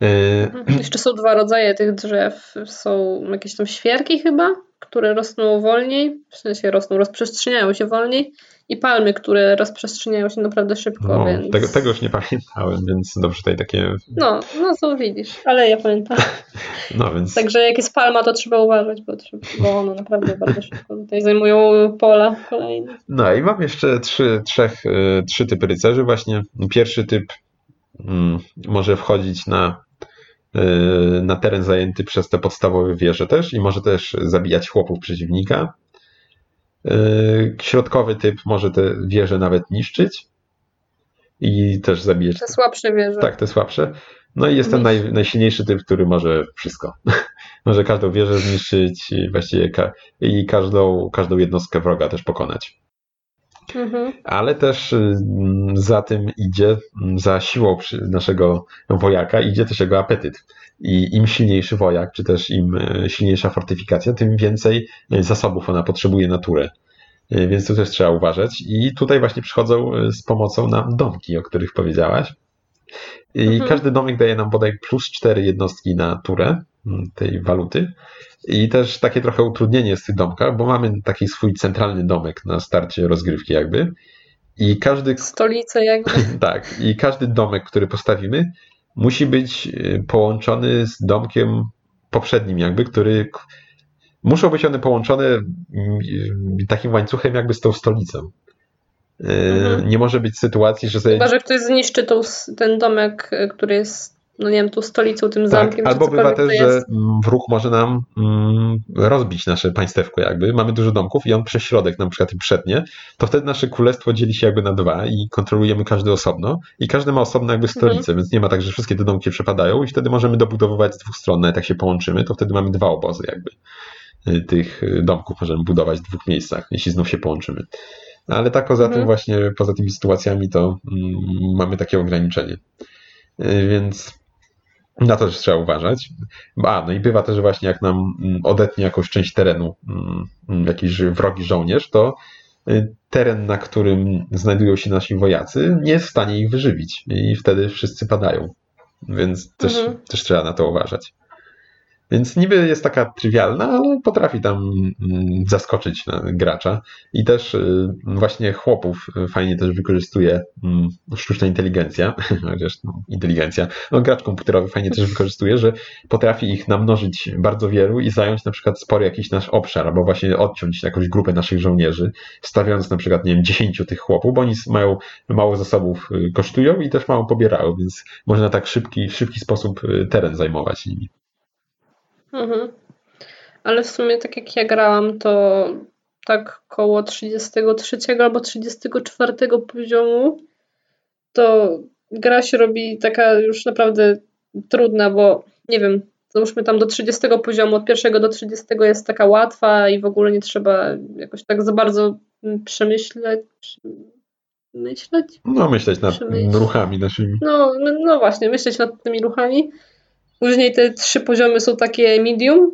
Mhm. Jeszcze są dwa rodzaje tych drzew. Są jakieś tam świerki chyba, które rosną wolniej, w sensie rosną, rozprzestrzeniają się wolniej i palmy, które rozprzestrzeniają się naprawdę szybko, No, więc... tego, tego już nie pamiętałem, więc dobrze tutaj takie. No, no co widzisz, ale ja pamiętam. No więc. Także jak jest palma, to trzeba uważać, bo, bo one naprawdę bardzo szybko tutaj zajmują pola kolejne. No i mam jeszcze trzy, trzech, y, trzy typy rycerzy. Właśnie pierwszy typ mm, może wchodzić na, na teren zajęty przez te podstawowe wieże też i może też zabijać chłopów przeciwnika. Y, Środkowy typ może te wieże nawet niszczyć i też zabijać Te słabsze wieże. Tak, te słabsze. No i jest ten naj, najsilniejszy typ, który może wszystko. może każdą wieżę zniszczyć i właściwie ka- i każdą, każdą jednostkę wroga też pokonać. Mhm. Ale też y, za tym idzie, za siłą naszego wojaka idzie też jego apetyt. I im silniejszy wojak, czy też im y, silniejsza fortyfikacja, tym więcej y, zasobów ona potrzebuje na turę. Y, Więc tu też trzeba uważać. I tutaj właśnie przychodzą z pomocą nam domki, o których powiedziałaś. I Mhm. każdy domek daje nam bodaj plus 4 jednostki na turę tej waluty. I też takie trochę utrudnienie jest w tych domkach, bo mamy taki swój centralny domek na starcie rozgrywki jakby. I każdy, Stolice jakby. tak, i każdy domek, który postawimy, musi być y, połączony z domkiem poprzednim jakby, który muszą być one połączone mm, takim łańcuchem jakby z tą stolicą. Y, Mhm. Nie może być sytuacji, że sobie Chyba, że ktoś zniszczy tą, ten domek, y, który jest no nie wiem, tu stolicą, tym Tak, zamkiem. czy albo bywa też, że wróg może nam mm, rozbić nasze państewko jakby. Mamy dużo domków i on przez środek na przykład przetnie, to wtedy nasze królestwo dzieli się jakby na dwa i kontrolujemy każdy osobno i każdy ma osobno jakby stolicę, Mhm. więc nie ma tak, że wszystkie te domki przepadają i wtedy możemy dobudowywać z dwóch stron, nawet jak się połączymy, to wtedy mamy dwa obozy jakby y, tych y, domków możemy budować w dwóch miejscach, jeśli znów się połączymy. Ale tak poza Mhm. tym właśnie, poza tymi sytuacjami to mm, mamy takie ograniczenie. Y, Więc na to też trzeba uważać. A, no i bywa też właśnie, jak nam mm, odetnie jakąś część terenu mm, mm, jakiś wrogi żołnierz, to y, teren, na którym znajdują się nasi wojacy, nie jest w stanie ich wyżywić i wtedy wszyscy padają. Więc też, Mhm. też trzeba na to uważać. Więc niby jest taka trywialna, ale potrafi tam mm, zaskoczyć gracza. I też y, właśnie chłopów fajnie też wykorzystuje mm, sztuczna inteligencja, chociaż no, inteligencja, no gracz komputerowy fajnie też wykorzystuje, że potrafi ich namnożyć bardzo wielu i zająć na przykład spory jakiś nasz obszar, albo właśnie odciąć jakąś grupę naszych żołnierzy, stawiając na przykład, nie wiem, 10 tych chłopów, bo oni mają mało zasobów, y, kosztują i też mało pobierają, więc można tak szybki, szybki sposób y, teren zajmować nimi. Mhm. Ale w sumie tak jak ja grałam, to tak koło 33 albo 34 poziomu to gra się robi taka już naprawdę trudna, bo nie wiem, załóżmy tam do 30 poziomu, od pierwszego do 30 jest taka łatwa i w ogóle nie trzeba jakoś tak za bardzo przemyśleć. Myśleć? No, myśleć nad Przemyśl. ruchami naszymi. No, no, no właśnie, myśleć nad tymi ruchami. Później te trzy poziomy są takie medium,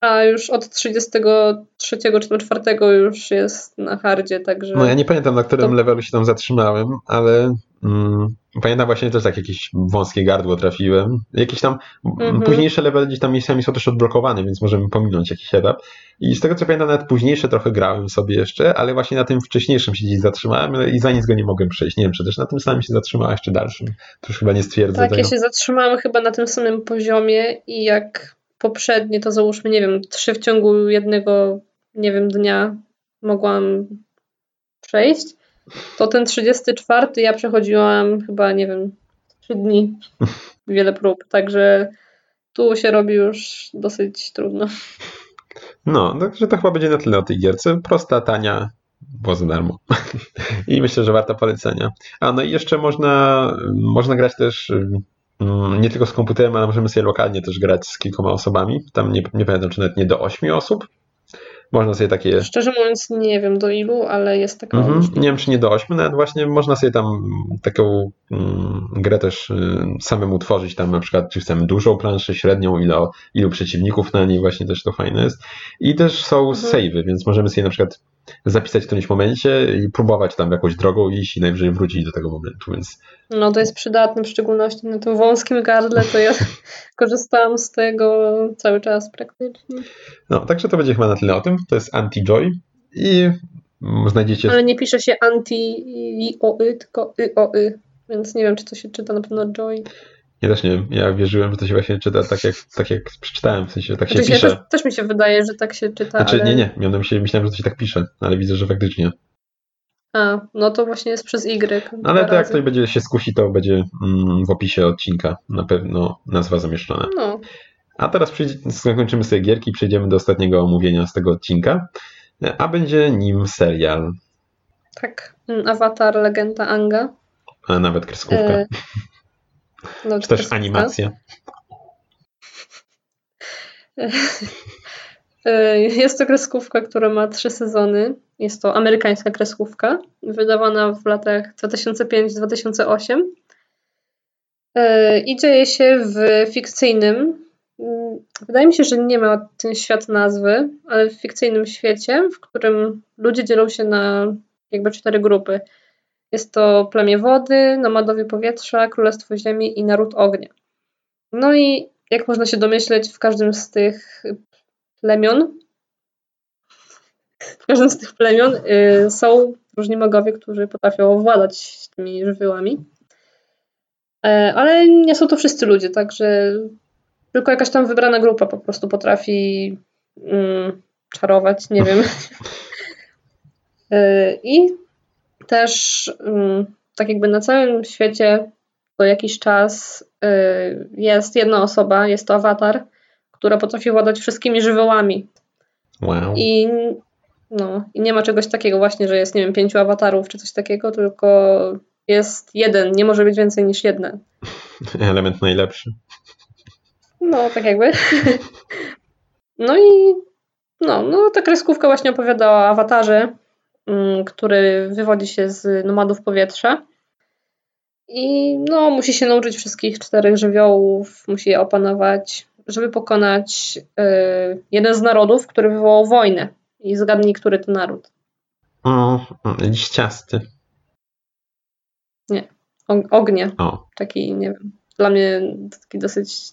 a już od 33 czy tam 4 już jest na hardzie, także No ja nie pamiętam, na którym To- levelu się tam zatrzymałem, ale pamiętam właśnie też tak jakieś wąskie gardło trafiłem. Jakieś tam mm, Mhm. późniejsze levely gdzieś tam miejscami są też odblokowane, więc możemy pominąć jakiś etap. I z tego co pamiętam, nawet późniejsze trochę grałem sobie jeszcze, ale właśnie na tym wcześniejszym się gdzieś zatrzymałem i za nic go nie mogłem przejść. Nie wiem, czy też na tym samym się zatrzymałem, jeszcze dalszym. To już chyba nie stwierdzę tak, tego. ja się zatrzymałam chyba na tym samym poziomie i jak poprzednie, to załóżmy, nie wiem, trzy w ciągu jednego, nie wiem, dnia mogłam przejść, to ten 34 ja przechodziłam chyba, nie wiem, 3 dni, wiele prób, także tu się robi już dosyć trudno. No, także to chyba będzie na tyle o tej gierce. Prosta, tania, bo za darmo. I myślę, że warta polecenia. A no i jeszcze można, można grać też mm, nie tylko z komputerem, ale możemy sobie lokalnie też grać z kilkoma osobami. Tam nie, nie pamiętam, czy nawet nie do ośmiu osób. Można sobie takie. Szczerze mówiąc, nie wiem do ilu, ale jest taka Mhm, nie wiem, czy nie do ośmiu, nawet właśnie można sobie tam taką mm, grę też y, samemu tworzyć, tam na przykład, czy chcemy dużą planszę, średnią, ile, ilu przeciwników na niej, właśnie też to fajne jest. I też są Mhm. savey, więc możemy sobie na przykład zapisać w którymś momencie i próbować tam jakąś drogą iść i najwyżej wrócić do tego momentu, więc No to jest przydatne, w szczególności na tym wąskim gardle, to ja korzystałam z tego cały czas praktycznie. no, także to będzie chyba na tyle o tym. To jest Anti-Joy i znajdziecie Ale nie pisze się anti i o y, tylko y o y, więc nie wiem, czy to się czyta na pewno joy. Ja też nie wiem, ja wierzyłem, że to się właśnie czyta tak jak, tak jak przeczytałem, w sensie tak się Znaczy pisze. też, też mi się wydaje, że tak się czyta, Znaczy, ale... nie, nie, miałem na myśli, myślałem, że to się tak pisze, ale widzę, że faktycznie. A, no to właśnie jest przez Y. dwa Ale to jak ktoś będzie się skusi, to będzie mm, w opisie odcinka na pewno nazwa zamieszczona. No, A teraz zakończymy sobie gierki i przejdziemy do ostatniego omówienia z tego odcinka, a będzie nim serial, tak. Mm, Avatar, legenda Anga. a nawet kreskówka, E, no, czy też animacja. E, Jest to kreskówka, która ma trzy sezony. Jest to amerykańska kreskówka, wydawana w latach 2005-2008. E, I dzieje się w fikcyjnym, mm, wydaje mi się, że nie ma ten świat nazwy, ale w fikcyjnym świecie, w którym ludzie dzielą się na jakby cztery grupy. Jest to plemię wody, nomadowie powietrza, królestwo ziemi i naród ognia. No i jak można się domyśleć, w każdym z tych plemion, w każdym z tych plemion y, są różni magowie, którzy potrafią owładać tymi żywiołami. E, ale nie są to wszyscy ludzie, także tylko jakaś tam wybrana grupa po prostu potrafi mm, czarować, nie wiem. E, I też mm, tak jakby na całym świecie co jakiś czas y, jest jedna osoba, jest to awatar, która potrafi władać wszystkimi żywiołami. Wow. I, no, I nie ma czegoś takiego właśnie, że jest, nie wiem, pięciu awatarów czy coś takiego, tylko jest jeden, nie może być więcej niż jeden. Element najlepszy. No, tak jakby. No i no, no ta kreskówka właśnie opowiada o awatarze, który wywodzi się z nomadów powietrza. I no, musi się nauczyć wszystkich czterech żywiołów, musi je opanować, żeby pokonać y, jeden z narodów, który wywołał wojnę. I zgadnij, który to naród. O, liściasty. Nie, o, ognie. O. Taki, nie wiem, dla mnie taki dosyć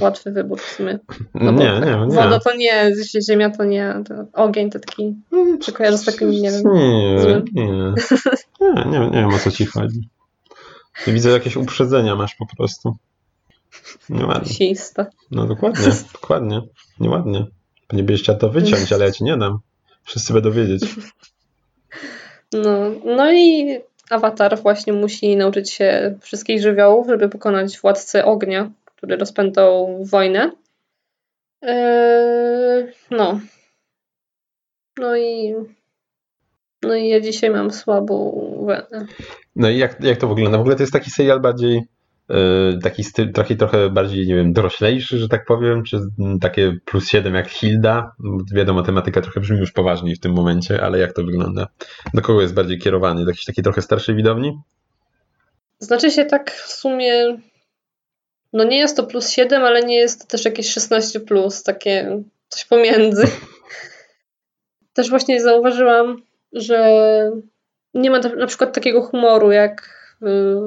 łatwy wybór w sumie. No nie, tak, nie, nie. Woda to nie, ziemia to nie, to ogień to taki, czy kojarzę z takim, nie wiem, Nie, złym. nie. Nie, nie, nie wiem o co ci chodzi. Widzę jakieś uprzedzenia masz po prostu. Nieładnie. Sista. No dokładnie, dokładnie. Nieładnie. Nie byś chciał to wyciąć, ale ja ci nie dam. Wszyscy będą wiedzieć. No, no i awatar właśnie musi nauczyć się wszystkich żywiołów, żeby pokonać władcę ognia, który rozpętał wojnę. Eee, no. No i no i ja dzisiaj mam słabą. No i jak, jak to wygląda? W ogóle to jest taki serial bardziej taki styl, trochę, trochę bardziej, nie wiem, doroślejszy, że tak powiem, czy takie plus 7 jak Hilda? Wiadomo, tematyka trochę brzmi już poważniej w tym momencie, ale jak to wygląda? Do kogo jest bardziej kierowany? Do jakiejś takiej trochę starszej widowni? Znaczy się tak w sumie no nie jest to plus 7, ale nie jest to też jakieś 16 plus, takie coś pomiędzy. Też właśnie zauważyłam, że nie ma na przykład takiego humoru jak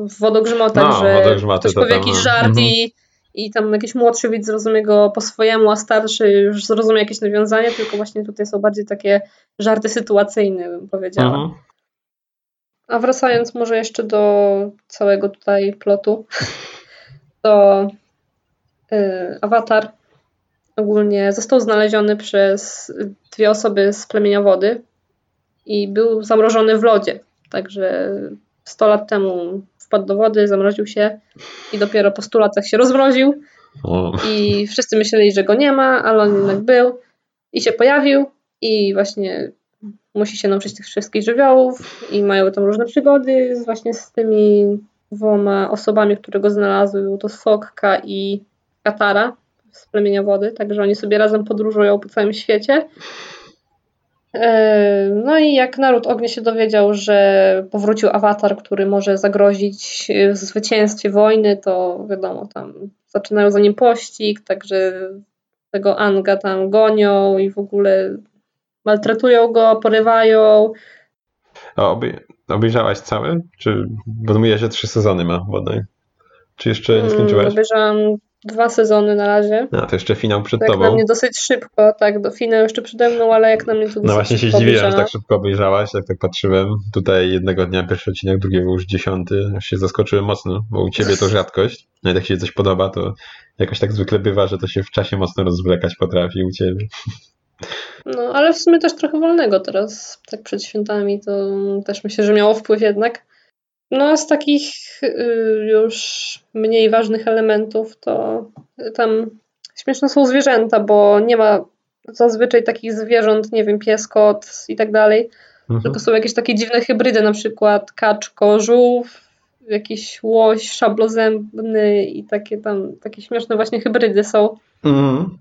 w wodogrzmotach, No, że ktoś to powie tam, jakiś żart Mhm. i, i tam jakiś młodszy widz zrozumie go po swojemu, a starszy już zrozumie jakieś nawiązanie, tylko właśnie tutaj są bardziej takie żarty sytuacyjne, bym powiedziała. Mhm. A wracając może jeszcze do całego tutaj plotu, to y, awatar ogólnie został znaleziony przez dwie osoby z plemienia wody i był zamrożony w lodzie. Także 100 lat temu wpadł do wody, zamroził się i dopiero po 100 latach się rozmroził O, i wszyscy myśleli, że go nie ma, ale on jednak był i się pojawił i właśnie musi się nauczyć tych wszystkich żywiołów i mają tam różne przygody z, właśnie z tymi dwoma osobami, które go znalazły. Był to Sokka i Katara z plemienia wody, także oni sobie razem podróżują po całym świecie. E, No i jak naród ognia się dowiedział, że powrócił awatar, który może zagrozić e, w zwycięstwie wojny, to wiadomo, tam zaczynają za nim pościg, także tego Anga tam gonią i w ogóle maltretują go, porywają. A obej- obejrzałaś cały? Czy, bo mówiłaś, że trzy sezony ma bodaj. Czy jeszcze nie Mm, skończyłaś? Obejrzałam dwa sezony na razie. A, to jeszcze finał przed Jak na tobą. mnie dosyć szybko, tak, do finału jeszcze przede mną, ale jak na mnie to dosyć No właśnie się zdziwiłem, że tak szybko obejrzałaś, jak tak patrzyłem. Tutaj jednego dnia pierwszy odcinek, drugiego już dziesiąty. Aż się zaskoczyłem mocno, bo u ciebie to rzadkość. Nawet jak się coś podoba, to jakoś tak zwykle bywa, że to się w czasie mocno rozwlekać potrafi u ciebie. No, ale w sumie też trochę wolnego teraz, tak przed świętami, to też myślę, że miało wpływ jednak. No, z takich y, już mniej ważnych elementów, to tam śmieszne są zwierzęta, bo nie ma zazwyczaj takich zwierząt, nie wiem, pies, kot i tak dalej, Mhm. tylko są jakieś takie dziwne hybrydy, na przykład kaczko, żółw, jakiś łoś szablozębny i takie tam, takie śmieszne właśnie hybrydy są. Mhm.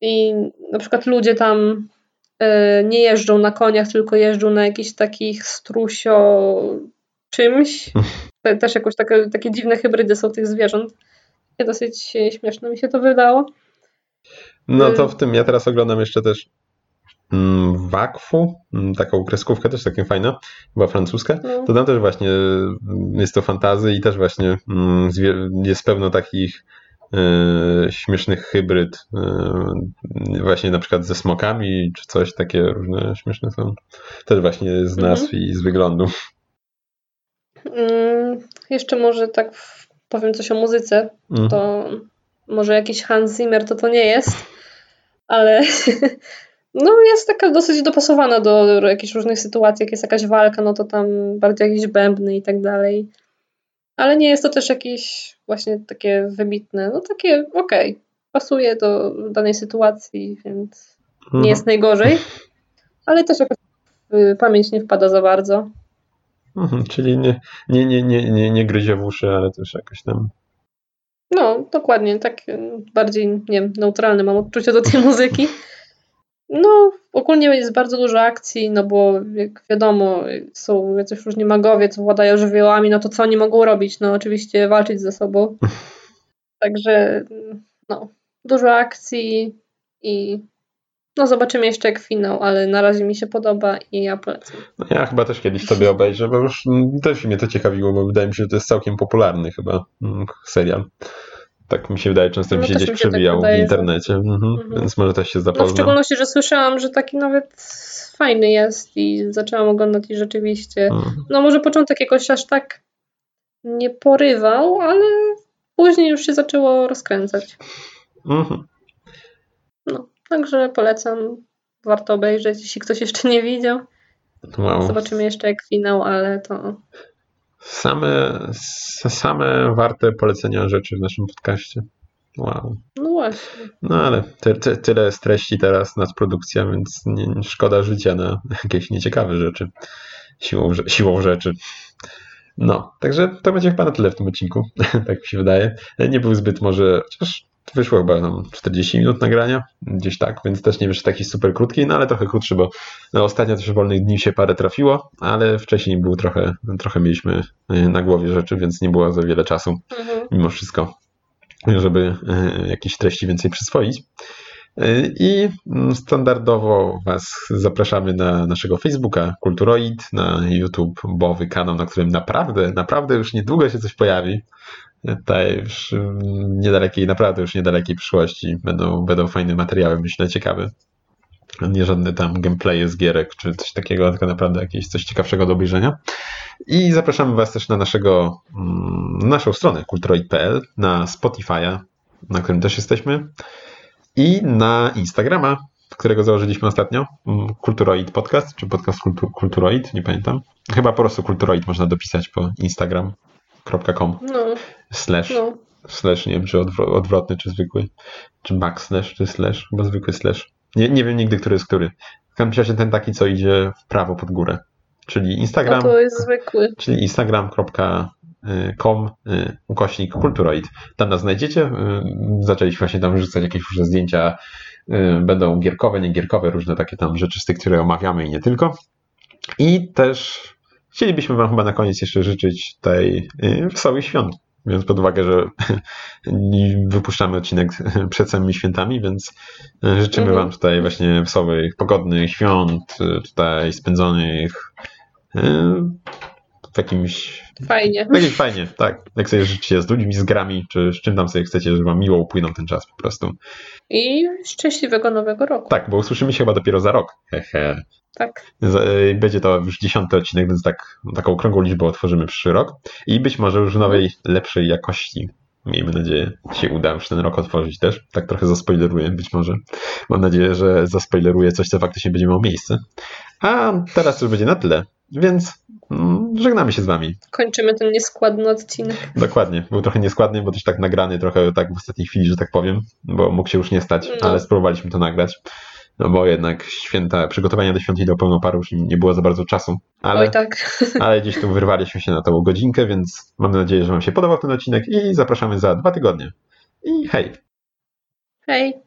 I na przykład ludzie tam e, nie jeżdżą na koniach, tylko jeżdżą na jakichś takich strusio czymś. Te, też jakoś takie, takie dziwne hybrydy są tych zwierząt. I dosyć e, śmieszne mi się to wydało. No Y- to w tym ja teraz oglądam jeszcze też mm, Wakfu, mm, taką kreskówkę też taką fajna, była francuska. No. To tam też właśnie mm, jest to fantazy i też właśnie jest pełno takich e, śmiesznych hybryd, e, właśnie na przykład ze smokami czy coś, takie różne śmieszne są. Też właśnie z nazw i z wyglądu. Mm, jeszcze może tak powiem coś o muzyce. Mhm. To może jakiś Hans Zimmer to to nie jest, ale no jest taka dosyć dopasowana do jakichś różnych sytuacji. Jak jest jakaś walka, no to tam bardziej jakieś bębny i tak dalej. Ale nie jest to też jakieś właśnie takie wybitne, no takie okej, okay, pasuje do danej sytuacji, więc Mhm. nie jest najgorzej, ale też jakoś pamięć nie wpada za bardzo. Mhm, czyli nie, nie, nie, nie, nie, nie gryzie w uszy, ale też jakoś tam. No, dokładnie, tak bardziej, nie wiem, neutralne mam odczucie do tej muzyki. No, ogólnie jest bardzo dużo akcji, no bo jak wiadomo, są jacyś różni magowie, co władają żywiołami, no to co oni mogą robić? No oczywiście walczyć ze sobą. Także, no, dużo akcji i no zobaczymy jeszcze jak finał, ale na razie mi się podoba i ja polecam. No ja chyba też kiedyś sobie obejrzę, bo już mm, też mnie to ciekawiło, bo wydaje mi się, że to jest całkiem popularny chyba mm, serial. Tak mi się wydaje, często No mi się gdzieś mi się tak przewijał wydaje, w że- internecie, mhm, Mhm. więc może też się No w zapoznam. szczególności, że słyszałam, że taki nawet fajny jest i zaczęłam oglądać i rzeczywiście, Mhm. no może początek jakoś aż tak nie porywał, ale później już się zaczęło rozkręcać. Mhm. No, także polecam, warto obejrzeć, jeśli ktoś jeszcze nie widział. Wow. Zobaczymy jeszcze jak finał, ale to Same, same warte polecenia rzeczy w naszym podcaście. Wow. no właśnie. No ale ty, ty, tyle jest treści teraz, nadprodukcja, więc nie, szkoda życia na jakieś nieciekawe rzeczy. Siłą, siłą rzeczy. No, także to będzie chyba na tyle w tym odcinku, tak mi się wydaje. Nie był zbyt może, chociaż wyszło chyba tam 40 minut nagrania, gdzieś tak, więc też nie wiem, czy taki super krótki, no ale trochę krótszy, bo no, ostatnio też wolnych dni się parę trafiło, ale wcześniej był trochę, trochę mieliśmy y, na głowie rzeczy, więc nie było za wiele czasu Mhm. mimo wszystko, żeby e, jakieś treści więcej przyswoić. E, I mm, standardowo Was zapraszamy na naszego Facebooka Kulturoid, na YouTube Bowy kanał, na którym naprawdę, naprawdę już niedługo się coś pojawi. Tutaj już mm, niedalekiej, naprawdę już niedalekiej przyszłości będą, będą fajne materiały, myślę, ciekawe. Nie żadne tam gameplaye z gierek czy coś takiego, tylko naprawdę jakieś coś ciekawszego do obejrzenia. I zapraszamy Was też na naszego, mm, naszą stronę kulturoid.pl, na Spotify'a, na którym też jesteśmy, i na Instagrama, którego założyliśmy ostatnio, mm, Kulturoid Podcast, czy podcast Kultu- Kulturoid, nie pamiętam. Chyba po prostu Kulturoid można dopisać po instagram.com No, slash, no. slash, nie wiem, czy odwro- odwrotny, czy zwykły, czy backslash, czy slash, chyba zwykły slash. Nie, nie wiem nigdy, który jest który. W każdym razie ten taki, co idzie w prawo pod górę. Czyli no Instagram, to jest zwykły. czyli instagram.com y, ukośnik kulturoid. Tam nas znajdziecie. Y, Zaczęliśmy właśnie tam wrzucać jakieś różne zdjęcia. y, Będą gierkowe, niegierkowe, różne takie tam rzeczy z tych, które omawiamy i nie tylko. I też chcielibyśmy Wam chyba na koniec jeszcze życzyć y, wesołych świąt. Biorąc pod uwagę, że wypuszczamy odcinek przed samymi świętami, więc y, życzymy Mhm. Wam tutaj właśnie wesołych, pogodnych świąt, y, tutaj spędzonych y, w jakimś Fajnie. Fajnie, tak. Jak sobie życzycie z ludźmi, z grami, czy z czym tam sobie chcecie, żeby wam miło upłynął ten czas po prostu. I szczęśliwego nowego roku. Tak, bo usłyszymy się chyba dopiero za rok. Hehe. Tak. Y, Będzie to już dziesiąty odcinek, więc tak, taką okrągłą liczbę otworzymy przyszły rok. I być może już w nowej, lepszej jakości, miejmy nadzieję, się uda już ten rok otworzyć też. Tak trochę zaspoileruję, być może. Mam nadzieję, że zaspoileruję coś, co faktycznie będzie miało miejsce. A teraz już będzie na tyle, więc mm, żegnamy się z wami. Kończymy ten nieskładny odcinek. Dokładnie. Był trochę nieskładny, bo też tak nagrany trochę tak w ostatniej chwili, że tak powiem, bo mógł się już nie stać, No. ale spróbowaliśmy to nagrać. No bo jednak święta, przygotowania do świąt i do pełnoparu już nie było za bardzo czasu, ale, Oj tak. ale gdzieś tu wyrwaliśmy się na tą godzinkę, więc mam nadzieję, że Wam się podobał ten odcinek i zapraszamy za dwa tygodnie. I hej! Hej.